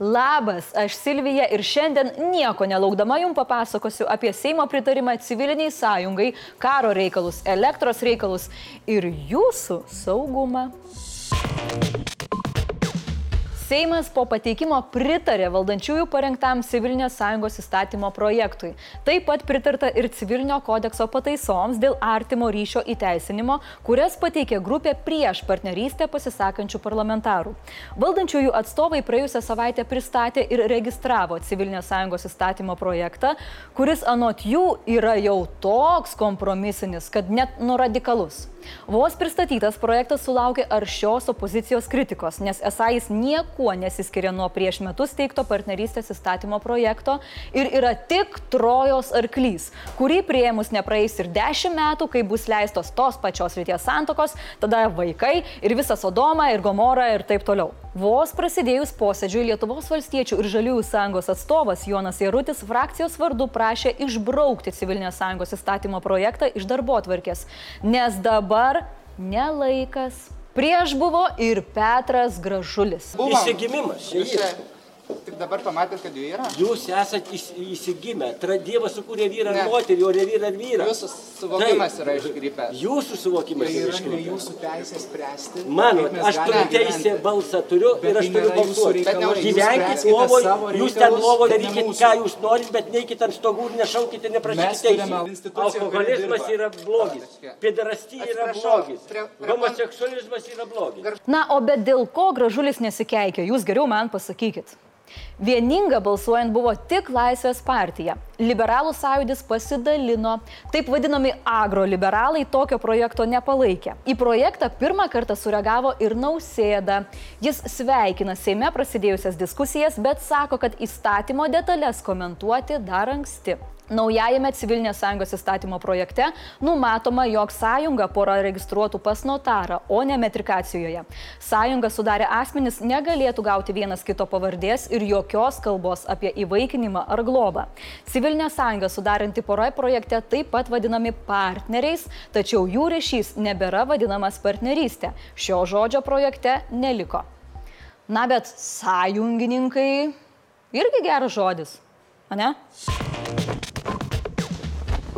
Labas, aš Silvija ir šiandien nieko nelaukdama jums papasakosiu apie Seimo pritarimą civiliniai sąjungai, karo reikalus, elektros reikalus ir jūsų saugumą. Seimas po pateikimo pritarė valdančiųjų parengtam civilinės sąjungos įstatymo projektui. Taip pat pritarta ir civilinio kodekso pataisoms dėl artimo ryšio įteisinimo, kurias pateikė grupė prieš partnerystę pasisakančių parlamentarų. Valdančiųjų atstovai praėjusią savaitę pristatė ir registravo civilinės sąjungos įstatymo projektą, kuris anot jų yra jau toks kompromisinis, kad net nuradikalus. Vos pristatytas projektas sulaukė aršios opozicijos kritikos, nes esą jis niekuo nesiskiria nuo prieš metus teikto partnerystės įstatymo projekto ir yra tik trojos arklys, kurį prieimus nepraeis ir dešimt metų, kai bus leistos tos pačios lyties santokos, tada vaikai ir visa Sodoma ir Gomora ir taip toliau. Vos prasidėjus posėdžiui Lietuvos valstiečių ir žaliųjų sąjungos atstovas Jonas Jarutis frakcijos vardu prašė išbraukti civilinės sąjungos įstatymo projektą iš darbo atvarkės, nes dabar nelaikas. Prieš buvo ir Petras Gražulis. Įsigimimas. Čia yra. Tik dabar pamatėt, kad jų yra? Jūs esate įsigimę. Dievas sukūrė vyrą ir moterį, o ne vyrą ir vyrą. Jūsų suvokimas yra iškrypęs. Jūsų suvokimas Tai yra yra ne iškreiptas. jūsų teisė spręsti. Mano, aš turiu teisę balsą, turiu Bet ir aš tai turiu balsuoti. Gyvenkit lovoje, jūs ten lovoje darykit, ką jūs norit, bet neikit ant stogų ir nešaukite, neprašykite teisės. Alkoholizmas yra blogis, pederastija yra blogis, homoseksualizmas yra blogis. Na, o bet dėl ko Gražulis nesikeikia, jūs geriau man pasakykit. Vieninga balsuojant buvo tik Laisvės partija. Liberalų sąjūdis pasidalino, taip vadinami agroliberalai tokio projekto nepalaikė. Į projektą pirmą kartą sureagavo ir Nausėda. Jis sveikina Seime prasidėjusias diskusijas, bet sako, kad įstatymo detalės komentuoti dar anksti. Naujajame civilinės sąjungos įstatymo projekte numatoma, jog sąjunga pora registruotų pas notarą, o ne metrikacijoje. Sąjunga sudarę asmenys negalėtų gauti vienas kito pavardės ir jokios kalbos apie įvaikinimą ar globą. Civilinė sąjunga sudaranti pora projekte taip pat vadinami partneriais, tačiau jų ryšys nebėra vadinamas partnerystė. Šio žodžio projekte neliko. Na bet sąjungininkai irgi geras žodis, ne?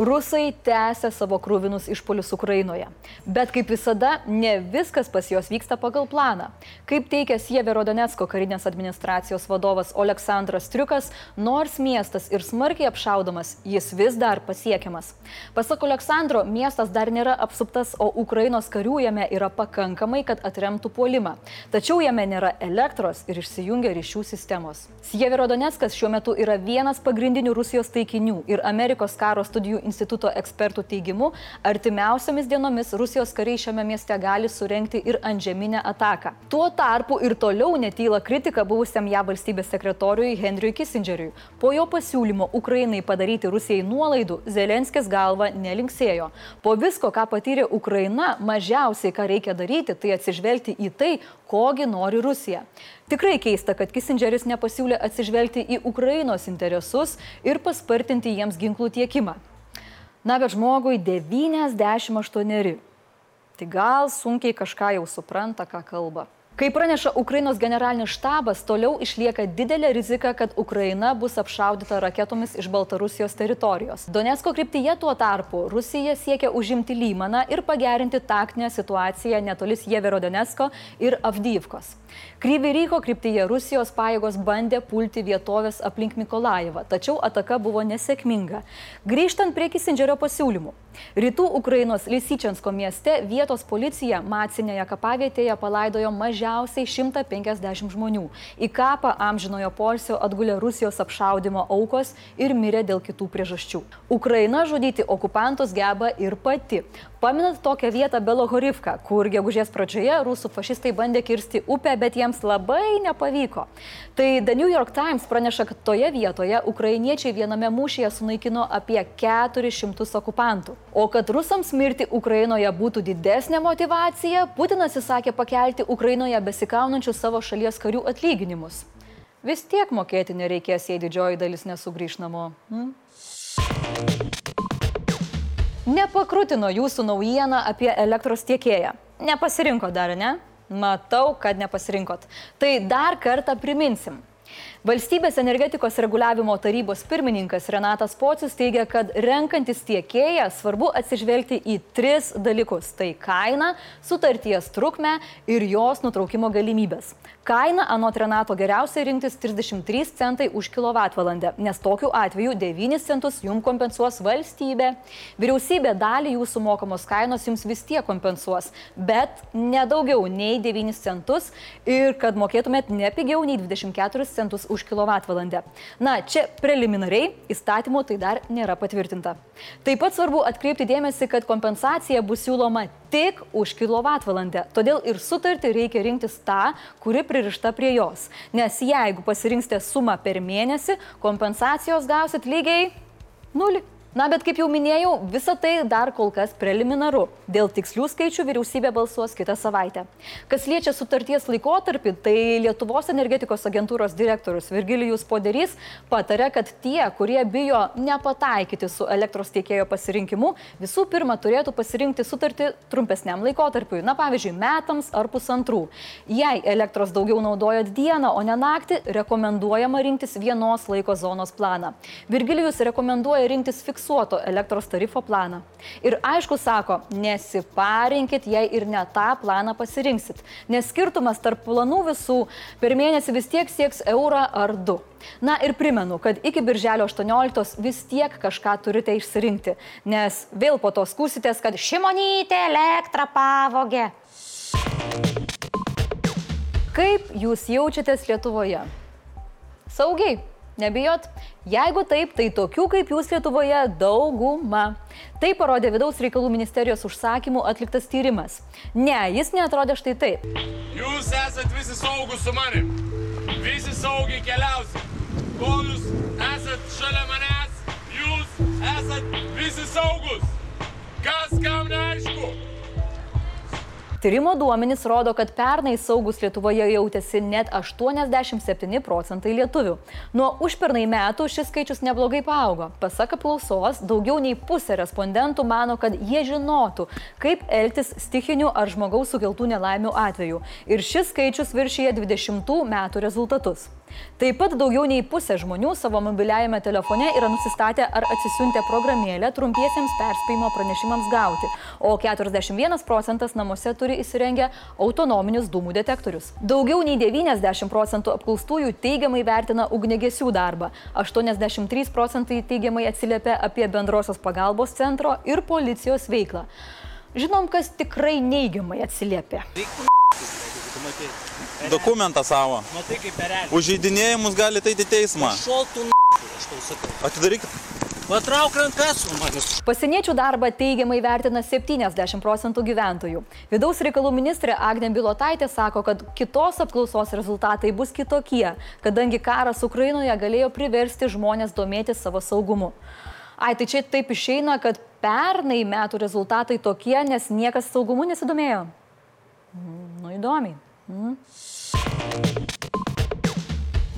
Rusai tęsia savo krūvinus išpolius Ukrainoje. Bet kaip visada, ne viskas pas juos vyksta pagal planą. Kaip teigia Sieverodonetsko karinės administracijos vadovas Aleksandras Triukas, nors miestas ir smarkiai apšaudomas, jis vis dar pasiekiamas. Pasak Aleksandro, miestas dar nėra apsuptas, o Ukrainos karių jame yra pakankamai, kad atremtų puolimą. Tačiau jame nėra elektros ir išsijungia ryšių sistemos. Sieverodonetskas šiuo metu yra vienas pagrindinių Rusijos taikinių ir Amerikos karo studijų instituto ekspertų teigimu, artimiausiamis dienomis Rusijos kariai šiame mieste gali surenkti ir antžeminę ataką. Tuo tarpu ir toliau netyla kritika buvusiam ją valstybės sekretoriui Henriui Kissingeriui. Po jo pasiūlymo Ukrainai padaryti Rusijai nuolaidų, Zelenskis galva nelinksėjo. Po visko, ką patyrė Ukraina, mažiausiai ką reikia daryti, tai atsižvelgti į tai, kogi nori Rusija. Tikrai keista, kad Kissingeris nepasiūlė atsižvelgti į Ukrainos interesus ir paspartinti jiems ginklų tiekimą. Na, bet žmogui 98. Tai gal sunkiai kažką jau supranta, ką kalba. Kaip praneša Ukrainos generalinis štabas, toliau išlieka didelė rizika, kad Ukraina bus apšaudyta raketomis iš Baltarusijos teritorijos. Donetsko kryptyje tuo tarpu Rusija siekia užimti Lymaną ir pagerinti taktinę situaciją netoli Jeverodonetsko ir Avdyvkos. Kryvyryko kryptyje Rusijos pajėgos bandė pulti vietovės aplink Mikolajevą, tačiau ataka buvo nesėkminga. Grįžtant prie Kissingerio pasiūlymų. Rytų Ukrainos Lysyčiansko mieste vietos policija Macinėje kapavietėje palaidojo mažiausiai 150 žmonių. Į kapą amžinojo polsio atgulė Rusijos apšaudimo aukos ir mirė dėl kitų priežasčių. Ukraina žudyti okupantus geba ir pati. Paminat tokią vietą Belohorivką, kur gegužės pradžioje rusų fašistai bandė kirsti upę, bet jiems labai nepavyko. Tai The New York Times praneša, kad toje vietoje ukrainiečiai viename mūšyje sunaikino apie 400 okupantų. O kad rusams mirti Ukrainoje būtų didesnė motivacija, Putinas įsakė pakelti Ukrainoje besikaunančių savo šalies karių atlyginimus. Vis tiek mokėti nereikės, jei didžioji dalis nesugrįž namo. Hm? Nepakrutino jūsų naujieną apie elektros tiekėją. Nepasirinko dar, ne? Matau, kad nepasirinkot. Tai dar kartą priminsim. Valstybės energetikos reguliavimo tarybos pirmininkas Renatas Pocius teigia, kad renkantis tiekėją svarbu atsižvelgti į tris dalykus - tai kainą, sutarties trukmę ir jos nutraukimo galimybės. Kaina anot Renato geriausiai rinktis 33 centai už kWh, nes tokiu atveju 9 centus jums kompensuos valstybė. Vyriausybė dalį jūsų mokamos kainos jums vis tiek kompensuos, bet nedaugiau nei 9 centus ir kad mokėtumėt ne pigiau nei 24 centus už kWh. Na, čia preliminariai įstatymu tai dar nėra patvirtinta. Taip pat svarbu atkreipti dėmesį, kad kompensacija bus siūloma tik už kWh. Todėl ir sutartį reikia rinktis tą, kuri pririšta prie jos. Nes jeigu pasirinksite sumą per mėnesį, kompensacijos gausit lygiai nulį. Na, bet kaip jau minėjau, visa tai dar kol kas preliminaru. Dėl tikslių skaičių vyriausybė balsuos kitą savaitę. Kas liečia sutarties laikotarpį, tai Lietuvos energetikos agentūros direktorius Virgilijus Poderys patarė, kad tie, kurie bijo nepataikyti su elektros tiekėjo pasirinkimu, visų pirma turėtų pasirinkti sutartį trumpesniam laikotarpiui, na pavyzdžiui, metams ar pusantrų. Jei elektros daugiau naudojat dieną, o ne naktį, rekomenduojama rinktis vienos laiko zonos planą. Virgilijus rekomenduoja rinktis fiksuotą fiksuoto elektros tarifo planą. Ir aišku, sako, nesiparinkit, jei ir ne tą planą pasirinksit, nes skirtumas tarp planų visų per mėnesį vis tiek sieks eurą ar du. Na ir primenu, kad iki birželio 18 vis tiek kažką turite išsirinkti, nes vėl po to skūsitės, kad šimonytė elektrą pavogė. Kaip jūs jaučiatės Lietuvoje? Saugiai? Nebijot? Jeigu taip, tai tokių kaip jūs Lietuvoje dauguma. Tai parodė vidaus reikalų ministerijos užsakymų atliktas tyrimas. Ne, jis netrodė štai taip. Jūs esat visi saugus su manim. Visi saugiai keliausit. Kol jūs esat šalia manęs, jūs esat visi saugus. Kas kam neaišku? Tyrimo duomenys rodo, kad pernai saugus Lietuvoje jautėsi net 87 procentai lietuvių. Nuo užpernai metų šis skaičius neblogai paaugo. Pasak apklausos, daugiau nei pusė respondentų mano, kad jie žinotų, kaip elgtis stichinių ar žmogaus sukeltų nelaimių atveju. Ir šis skaičius viršyje 20 metų rezultatus. Taip pat daugiau nei pusė žmonių savo mobiliajame telefone yra nusistatę ar atsisiuntę programėlę trumpiesiems perspėjimo pranešimams gauti, o 41 procentas namuose turi įsirengę autonominius dūmų detektorius. Daugiau nei 90 procentų apklaustųjų teigiamai vertina ugnegesių darbą, 83 procentai teigiamai atsiliepia apie bendrosios pagalbos centro ir policijos veiklą. Žinom, kas tikrai neigiamai atsiliepia. Dokumentą savo. Matai kaip perelė. Užeidinėjimus gali tai į teismą. Šoltų aš tau sakau. Atidarykit. Patrauk rankas su manim. Pasieniečių darbą teigiamai vertina 70 procentų gyventojų. Vidaus reikalų ministrė Agnė Bilotaitė sako, kad kitos apklausos rezultatai bus kitokie, kadangi karas Ukrainoje galėjo priversti žmonės domėtis savo saugumu. Ai, tai čia taip išeina, kad pernai metų rezultatai tokie, nes niekas saugumu nesidomėjo. Mm, nu įdomiai. Mm.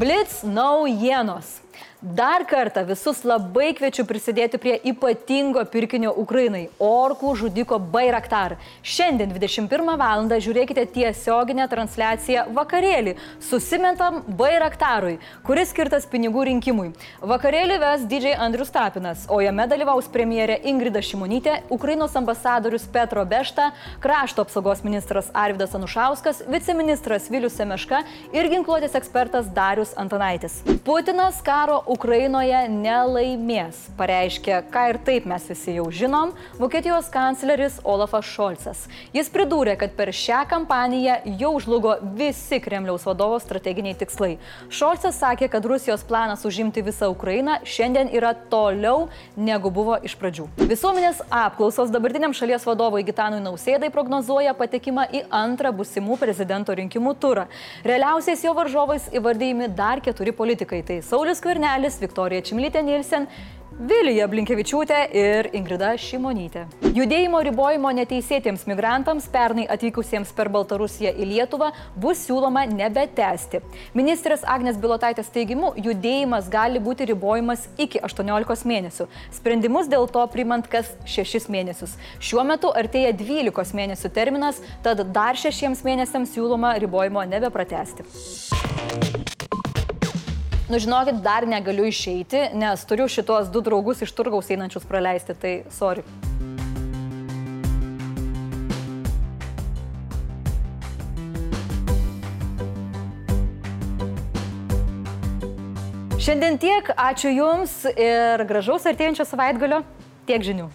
Blitz naujienos. Dar kartą visus labai kviečiu prisidėti prie ypatingo pirkinio Ukrainai - orkų žudiko Bairaktar. Šiandien 21 val. žiūrėkite tiesioginę transliaciją vakarėlį Susimentam Bairaktarui, kuris skirtas pinigų rinkimui. Vakarėlį ves DJ Andrius Tapinas, o jame dalyvaus premjerė Ingrida Šimonytė, Ukrainos ambasadorius Petro Bešta, krašto apsaugos ministras Arvidas Anušauskas, viceministras Vilius Semeška ir ginkluotės ekspertas Darius Antanaitis. Putinas karo Ukrainoje nelaimės, pareiškė, ką ir taip mes visi jau žinom, Vokietijos kancleris Olafas Šolcas. Jis pridūrė, kad per šią kampaniją jau žlugo visi Kremliaus vadovo strateginiai tikslai. Šolcas sakė, kad Rusijos planas užimti visą Ukrainą šiandien yra toliau negu buvo iš pradžių. Visuomenės apklausos dabartiniam šalies vadovui Gitanui Nausėdai prognozuoja patekimą į antrą busimų prezidento rinkimų turą. Realiausiais jo varžovais įvardyjami dar keturi politikai - tai Saulis Kvernelis. Skvernelis, Viktorija Čimlytė Nilsen, Vilija Blinkevičiūtė ir Ingrida Šimonytė. Judėjimo ribojimo neteisėtiems migrantams pernai atvykusiems per Baltarusiją į Lietuvą bus siūloma nebetesti. Ministrės Agnes Bilotaitės teigimu, judėjimas gali būti ribojimas iki 18 mėnesių. Sprendimus dėl to primant kas 6 mėnesius. Šiuo metu artėja 12 mėnesių terminas, tad dar 6 mėnesiams siūloma ribojimo nebepratesti. Nu, žinokit, dar negaliu išeiti, nes turiu šitos du draugus iš turgaus einančius praleisti, tai sorry. Šiandien tiek, ačiū Jums ir gražaus artėjančio savaitgalio, tiek žinių.